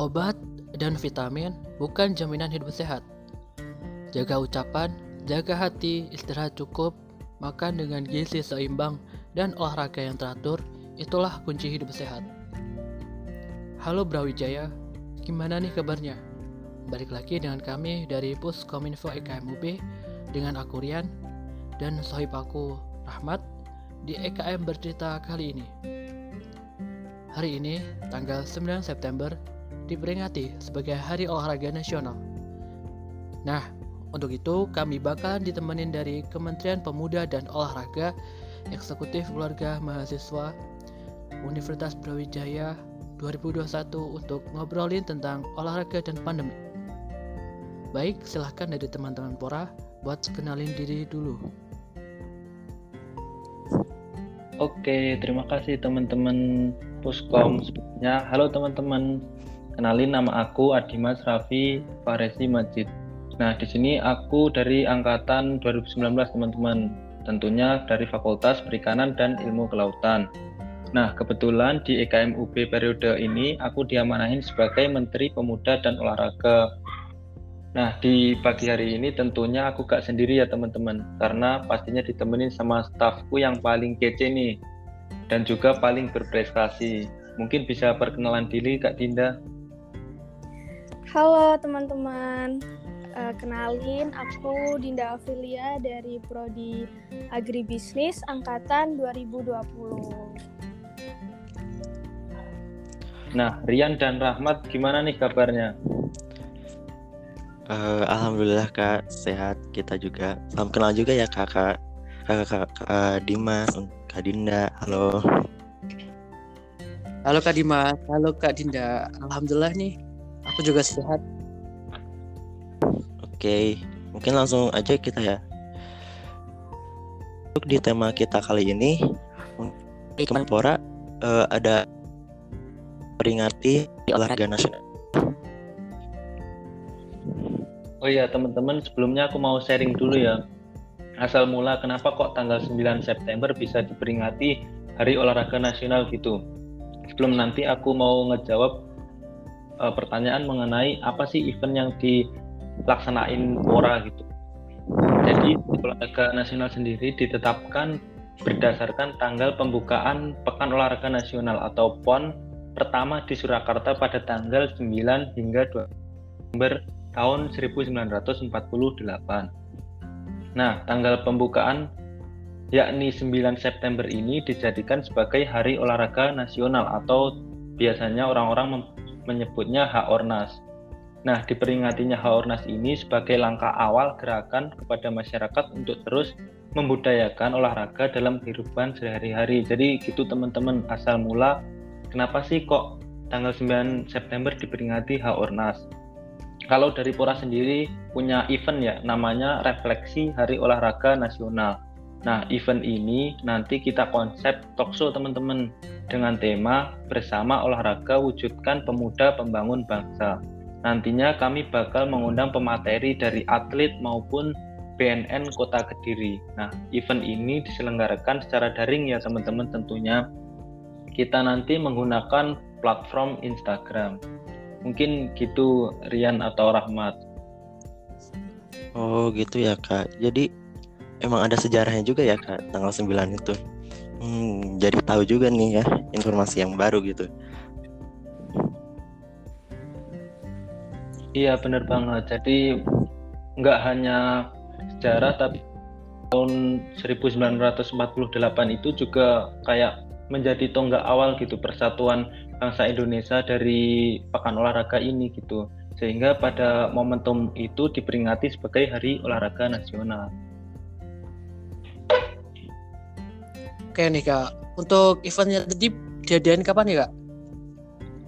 Obat dan vitamin bukan jaminan hidup sehat. Jaga ucapan, jaga hati, istirahat cukup, makan dengan gizi seimbang, dan olahraga yang teratur, itulah kunci hidup sehat. Halo Brawijaya, gimana nih kabarnya? Balik lagi dengan kami dari Puskominfo EKMUB dengan aku Rian dan sohib aku Rahmat di EKM bercerita kali ini. Hari ini, tanggal 9 September, diperingati sebagai Hari Olahraga Nasional. Nah, untuk itu kami bakal ditemenin dari Kementerian Pemuda dan Olahraga, Eksekutif Keluarga Mahasiswa Universitas Brawijaya 2021 untuk ngobrolin tentang olahraga dan pandemi. Baik, silahkan dari teman-teman Pora buat kenalin diri dulu. Oke, terima kasih teman-teman Puskom. Halo teman-teman, kenalin nama aku Adimas Raffi Faresi Majid. Nah, di sini aku dari angkatan 2019 teman-teman, tentunya dari Fakultas Perikanan dan Ilmu Kelautan. Nah, kebetulan di EKM UB periode ini aku diamanahin sebagai Menteri Pemuda dan Olahraga Nah, di pagi hari ini tentunya aku gak sendiri ya teman-teman, karena pastinya ditemenin sama stafku yang paling kece nih, dan juga paling berprestasi. Mungkin bisa perkenalan diri Kak Dinda. Halo teman-teman, uh, kenalin aku Dinda Afilia dari Prodi Agribisnis Angkatan 2020. Nah, Rian dan Rahmat gimana nih kabarnya? Uh, Alhamdulillah kak sehat kita juga. Salam kenal juga ya kakak kakak kak, Dimas, kak Dinda. Halo. Halo kak Dimas, halo kak Dinda. Alhamdulillah nih, aku juga sehat. Oke, mungkin langsung aja kita ya. Untuk di tema kita kali ini, di Kemenpora uh, ada peringati olahraga nasional Oh iya teman-teman sebelumnya aku mau sharing dulu ya asal mula kenapa kok tanggal 9 September bisa diperingati Hari Olahraga Nasional gitu. Sebelum nanti aku mau ngejawab uh, pertanyaan mengenai apa sih event yang dilaksanain Pora gitu. Jadi olahraga nasional sendiri ditetapkan berdasarkan tanggal pembukaan Pekan Olahraga Nasional atau PON pertama di Surakarta pada tanggal 9 hingga 2 November tahun 1948. Nah, tanggal pembukaan yakni 9 September ini dijadikan sebagai Hari Olahraga Nasional atau biasanya orang-orang menyebutnya H-Ornas. Nah, diperingatinya H-Ornas ini sebagai langkah awal gerakan kepada masyarakat untuk terus membudayakan olahraga dalam kehidupan sehari-hari. Jadi gitu teman-teman, asal mula kenapa sih kok tanggal 9 September diperingati H-Ornas? kalau dari Pora sendiri punya event ya namanya Refleksi Hari Olahraga Nasional. Nah, event ini nanti kita konsep talkshow teman-teman dengan tema bersama olahraga wujudkan pemuda pembangun bangsa. Nantinya kami bakal mengundang pemateri dari atlet maupun BNN Kota Kediri. Nah, event ini diselenggarakan secara daring ya teman-teman tentunya. Kita nanti menggunakan platform Instagram. Mungkin gitu Rian atau Rahmat. Oh gitu ya kak. Jadi emang ada sejarahnya juga ya kak tanggal 9 itu. Hmm, jadi tahu juga nih ya informasi yang baru gitu. Iya bener banget. Jadi nggak hanya sejarah tapi tahun 1948 itu juga kayak menjadi tonggak awal gitu persatuan bangsa Indonesia dari pekan olahraga ini gitu sehingga pada momentum itu diperingati sebagai Hari Olahraga Nasional. Oke nih kak, untuk eventnya tadi diadain kapan nih kak?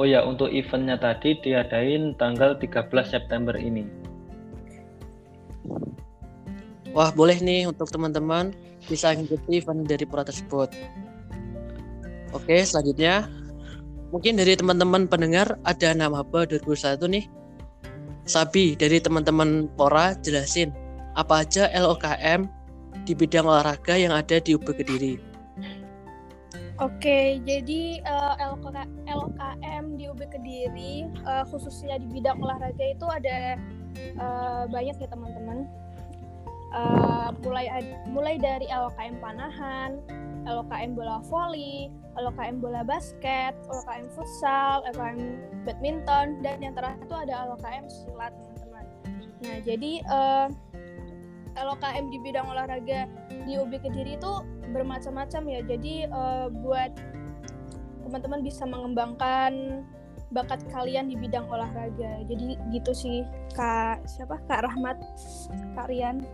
Oh ya, untuk eventnya tadi diadain tanggal 13 September ini. Wah boleh nih untuk teman-teman bisa mengikuti event dari Pura tersebut. Oke, selanjutnya mungkin dari teman-teman pendengar ada nama apa 2021 nih. Sabi dari teman-teman Pora jelasin apa aja LOKM di bidang olahraga yang ada di UB Kediri. Oke, jadi uh, LOKM di UB Kediri uh, khususnya di bidang olahraga itu ada uh, banyak ya teman-teman. Uh, mulai mulai dari LKM panahan, LKM bola voli, LKM bola basket, LKM futsal, LKM badminton, dan yang terakhir itu ada LKM silat teman-teman. Nah jadi uh, LKM di bidang olahraga di UB Kediri itu bermacam-macam ya. Jadi uh, buat teman-teman bisa mengembangkan bakat kalian di bidang olahraga. Jadi gitu sih Kak siapa? Kak Rahmat, Kak Rian.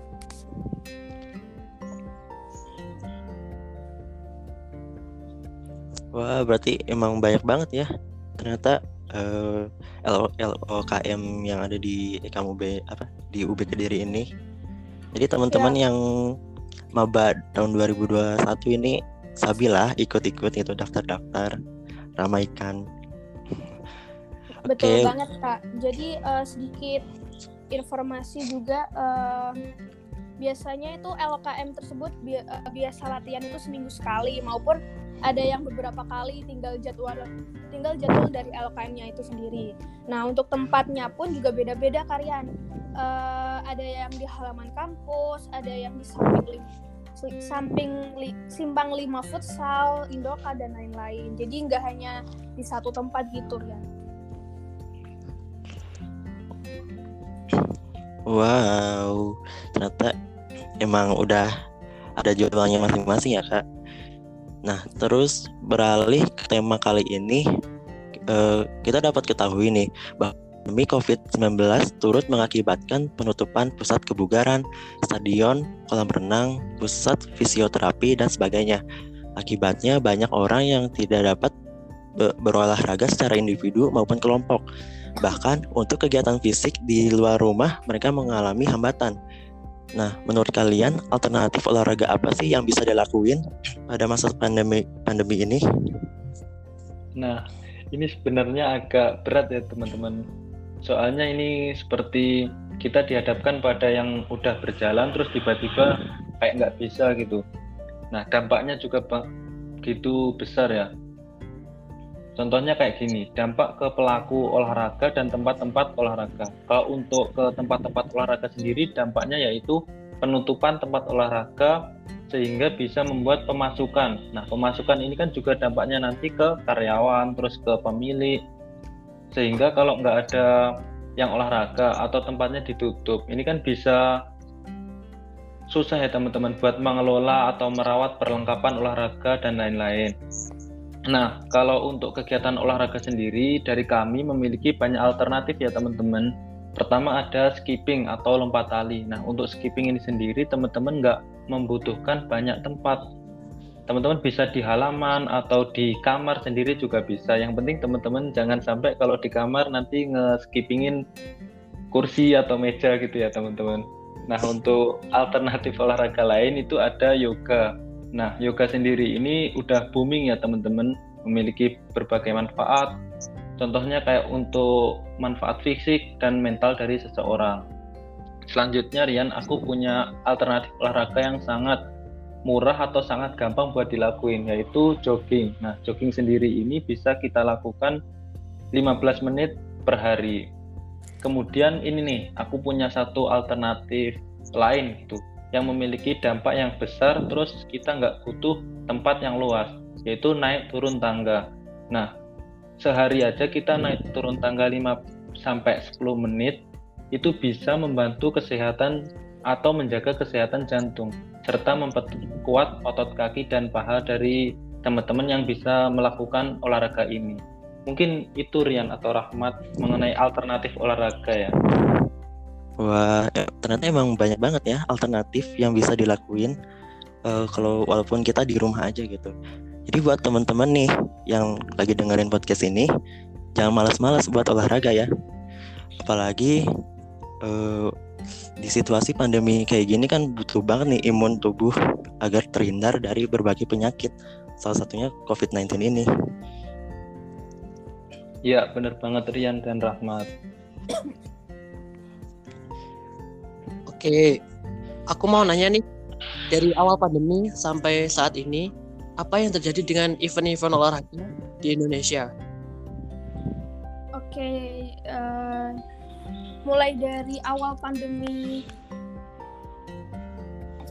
Wah, berarti emang banyak banget ya. Ternyata uh, eh, LOKM yang ada di EKMUB apa di UB Kediri ini. Jadi teman-teman ya. yang maba tahun 2021 ini Sabila ikut-ikut itu daftar-daftar ramaikan. Betul okay. banget kak. Jadi uh, sedikit informasi juga uh, biasanya itu LKM tersebut bi uh, biasa latihan itu seminggu sekali maupun ada yang beberapa kali tinggal jadwal tinggal jadwal dari LKM-nya itu sendiri. Nah untuk tempatnya pun juga beda-beda kalian. Uh, ada yang di halaman kampus, ada yang di samping samping li, simpang lima futsal, Indoka dan lain-lain. Jadi nggak hanya di satu tempat gitu ya. Wow, ternyata emang udah ada jadwalnya masing-masing ya kak. Nah terus beralih ke tema kali ini, uh, kita dapat ketahui nih bahwa Pandemi COVID-19 turut mengakibatkan penutupan pusat kebugaran, stadion, kolam renang, pusat fisioterapi, dan sebagainya. Akibatnya banyak orang yang tidak dapat berolahraga secara individu maupun kelompok. Bahkan untuk kegiatan fisik di luar rumah mereka mengalami hambatan. Nah, menurut kalian alternatif olahraga apa sih yang bisa dilakuin pada masa pandemi pandemi ini? Nah, ini sebenarnya agak berat ya teman-teman soalnya ini seperti kita dihadapkan pada yang udah berjalan terus tiba-tiba kayak nggak bisa gitu nah dampaknya juga begitu besar ya contohnya kayak gini dampak ke pelaku olahraga dan tempat-tempat olahraga. Kalau untuk ke tempat-tempat olahraga sendiri dampaknya yaitu penutupan tempat olahraga sehingga bisa membuat pemasukan. Nah pemasukan ini kan juga dampaknya nanti ke karyawan terus ke pemilik. Sehingga kalau nggak ada yang olahraga atau tempatnya ditutup ini kan bisa susah ya teman-teman buat mengelola atau merawat perlengkapan olahraga dan lain-lain. Nah, kalau untuk kegiatan olahraga sendiri dari kami memiliki banyak alternatif ya teman-teman. Pertama ada skipping atau lompat tali. Nah, untuk skipping ini sendiri teman-teman nggak membutuhkan banyak tempat teman-teman bisa di halaman atau di kamar sendiri juga bisa yang penting teman-teman jangan sampai kalau di kamar nanti nge-skippingin kursi atau meja gitu ya teman-teman nah untuk alternatif olahraga lain itu ada yoga nah yoga sendiri ini udah booming ya teman-teman memiliki berbagai manfaat contohnya kayak untuk manfaat fisik dan mental dari seseorang selanjutnya Rian aku punya alternatif olahraga yang sangat murah atau sangat gampang buat dilakuin yaitu jogging. Nah, jogging sendiri ini bisa kita lakukan 15 menit per hari. Kemudian ini nih, aku punya satu alternatif lain gitu yang memiliki dampak yang besar terus kita nggak butuh tempat yang luas yaitu naik turun tangga. Nah, sehari aja kita naik turun tangga 5 sampai 10 menit itu bisa membantu kesehatan atau menjaga kesehatan jantung serta memperkuat otot kaki dan paha dari teman-teman yang bisa melakukan olahraga ini. Mungkin itu Rian atau Rahmat mengenai alternatif olahraga ya. Wah, ya, ternyata emang banyak banget ya alternatif yang bisa dilakuin uh, kalau walaupun kita di rumah aja gitu. Jadi buat teman-teman nih yang lagi dengerin podcast ini, jangan malas-malas buat olahraga ya. Apalagi uh, di situasi pandemi kayak gini kan butuh banget nih imun tubuh agar terhindar dari berbagai penyakit. Salah satunya COVID-19 ini. Iya, benar banget Rian dan Rahmat. Oke, aku mau nanya nih, dari awal pandemi sampai saat ini, apa yang terjadi dengan event-event olahraga di Indonesia? Oke, uh, mulai dari awal pandemi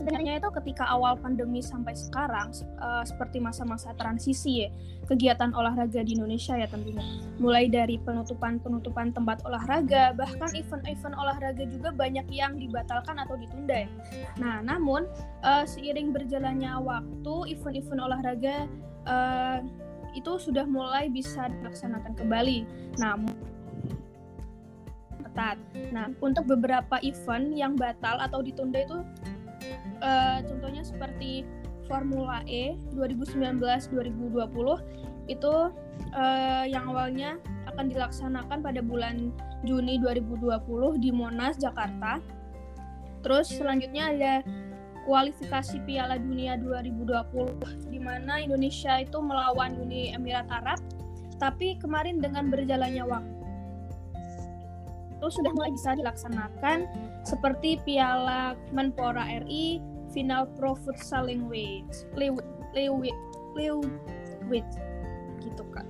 sebenarnya itu ketika awal pandemi sampai sekarang uh, seperti masa-masa transisi ya kegiatan olahraga di Indonesia ya tentunya mulai dari penutupan-penutupan tempat olahraga bahkan event-event olahraga juga banyak yang dibatalkan atau ditunda ya. Nah namun uh, seiring berjalannya waktu event-event olahraga uh, itu sudah mulai bisa dilaksanakan kembali. Namun ketat. Nah, untuk beberapa event yang batal atau ditunda itu uh, contohnya seperti Formula E 2019-2020 itu uh, yang awalnya akan dilaksanakan pada bulan Juni 2020 di Monas, Jakarta. Terus selanjutnya ada kualifikasi Piala Dunia 2020 di mana Indonesia itu melawan Uni Emirat Arab. Tapi kemarin dengan berjalannya waktu itu sudah mulai bisa dilaksanakan seperti Piala Menpora RI, final Pro Futsal League, League, gitu kak.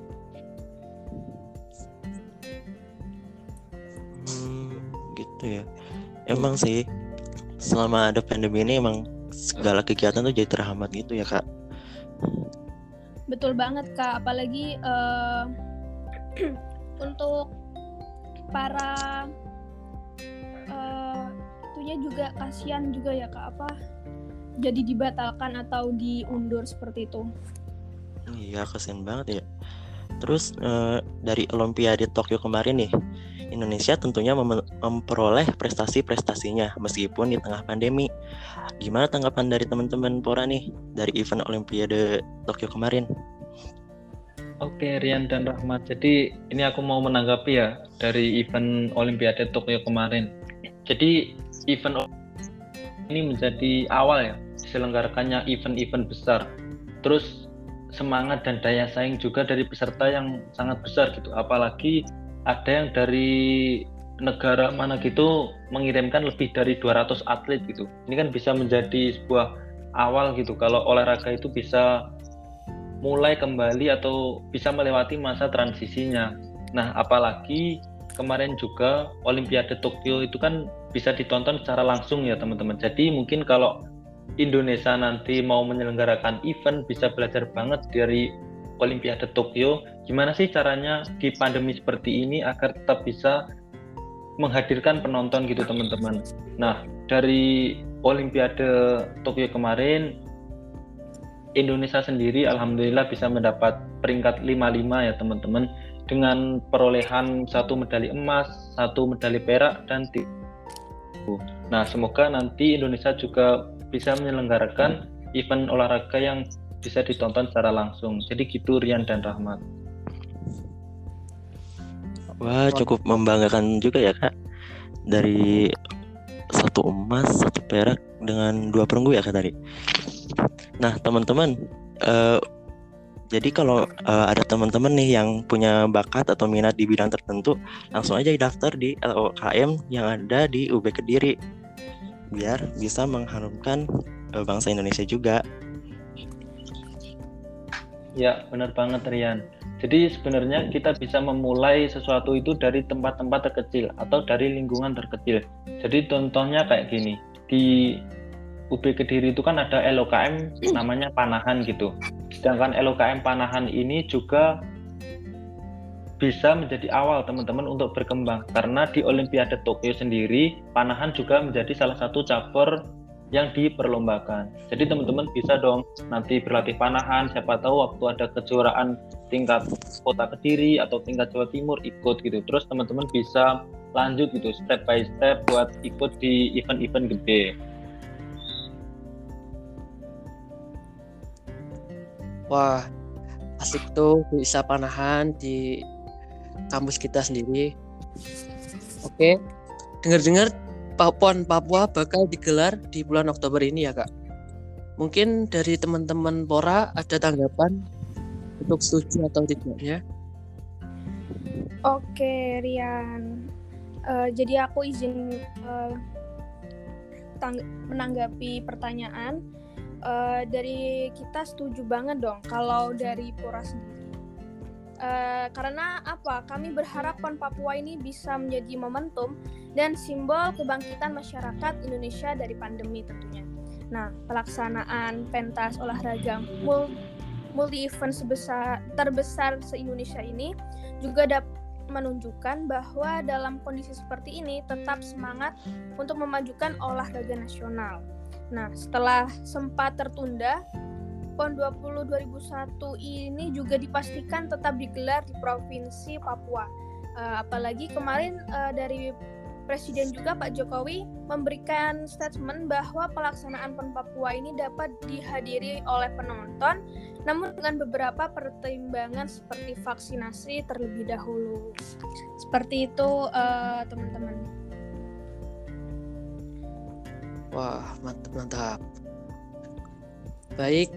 Hmm, gitu ya. Emang sih selama ada pandemi ini emang segala kegiatan tuh jadi terhambat gitu ya kak. Betul banget kak, apalagi uh, untuk para uh, itunya juga kasihan juga ya kak apa jadi dibatalkan atau diundur seperti itu iya kasihan banget ya terus uh, dari Olimpiade Tokyo kemarin nih Indonesia tentunya mem memperoleh prestasi-prestasinya meskipun di tengah pandemi. Gimana tanggapan dari teman-teman Pora nih dari event Olimpiade Tokyo kemarin? Oke, Rian dan Rahmat. Jadi ini aku mau menanggapi ya dari event Olimpiade Tokyo kemarin. Jadi event ini menjadi awal ya diselenggarakannya event-event besar. Terus semangat dan daya saing juga dari peserta yang sangat besar gitu. Apalagi ada yang dari negara mana gitu mengirimkan lebih dari 200 atlet gitu. Ini kan bisa menjadi sebuah awal gitu kalau olahraga itu bisa mulai kembali atau bisa melewati masa transisinya. Nah, apalagi kemarin juga Olimpiade Tokyo itu kan bisa ditonton secara langsung ya teman-teman. Jadi mungkin kalau Indonesia nanti mau menyelenggarakan event bisa belajar banget dari Olimpiade Tokyo. Gimana sih caranya di pandemi seperti ini agar tetap bisa menghadirkan penonton gitu teman-teman. Nah, dari Olimpiade Tokyo kemarin Indonesia sendiri alhamdulillah bisa mendapat peringkat 55 ya teman-teman dengan perolehan satu medali emas, satu medali perak dan tiga. Nah, semoga nanti Indonesia juga bisa menyelenggarakan event olahraga yang bisa ditonton secara langsung. Jadi gitu Rian dan Rahmat. Wah, cukup membanggakan juga ya, Kak. Dari satu emas, satu perak dengan dua perunggu ya, Kak tadi. Nah, teman-teman, uh, jadi kalau uh, ada teman-teman nih yang punya bakat atau minat di bidang tertentu, langsung aja daftar di LOKM yang ada di UB Kediri, biar bisa mengharumkan uh, bangsa Indonesia juga. Ya, benar banget Rian. Jadi sebenarnya kita bisa memulai sesuatu itu dari tempat-tempat terkecil atau dari lingkungan terkecil. Jadi contohnya kayak gini, di UB Kediri itu kan ada LOKM namanya Panahan gitu. Sedangkan LOKM Panahan ini juga bisa menjadi awal teman-teman untuk berkembang karena di Olimpiade Tokyo sendiri Panahan juga menjadi salah satu cabur yang diperlombakan. Jadi teman-teman bisa dong nanti berlatih panahan, siapa tahu waktu ada kejuaraan tingkat kota Kediri atau tingkat Jawa Timur ikut gitu. Terus teman-teman bisa lanjut gitu step by step buat ikut di event-event gede. Wah asik tuh bisa panahan di kampus kita sendiri. Oke dengar-dengar PON Papua bakal digelar di bulan Oktober ini ya kak? Mungkin dari teman-teman Pora ada tanggapan untuk setuju atau tidaknya? Oke Rian. Uh, jadi aku izin uh, menanggapi pertanyaan uh, dari kita setuju banget dong kalau dari Pura sendiri. Uh, karena apa? Kami berharap PON Papua ini bisa menjadi momentum dan simbol kebangkitan masyarakat Indonesia dari pandemi tentunya. Nah, pelaksanaan pentas olahraga multi event sebesar terbesar se-Indonesia ini juga dapat menunjukkan bahwa dalam kondisi seperti ini tetap semangat untuk memajukan olahraga nasional. Nah, setelah sempat tertunda, PON 20 2001 ini juga dipastikan tetap digelar di Provinsi Papua. Uh, apalagi kemarin uh, dari Presiden juga Pak Jokowi memberikan statement bahwa pelaksanaan PON Papua ini dapat dihadiri oleh penonton namun dengan beberapa pertimbangan seperti vaksinasi terlebih dahulu. Seperti itu uh, teman-teman. Wah, mantap mantap. Baik,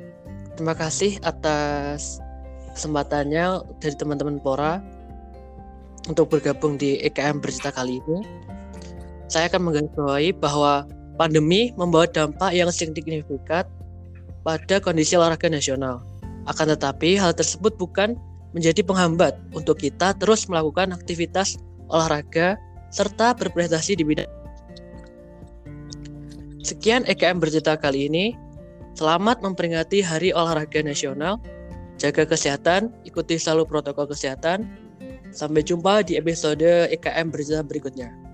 terima kasih atas kesempatannya dari teman-teman Pora untuk bergabung di EKM Bercita kali ini saya akan menggarisbawahi bahwa pandemi membawa dampak yang signifikan pada kondisi olahraga nasional. Akan tetapi, hal tersebut bukan menjadi penghambat untuk kita terus melakukan aktivitas olahraga serta berprestasi di bidang. Sekian EKM bercerita kali ini. Selamat memperingati Hari Olahraga Nasional. Jaga kesehatan, ikuti selalu protokol kesehatan. Sampai jumpa di episode EKM bercerita berikutnya.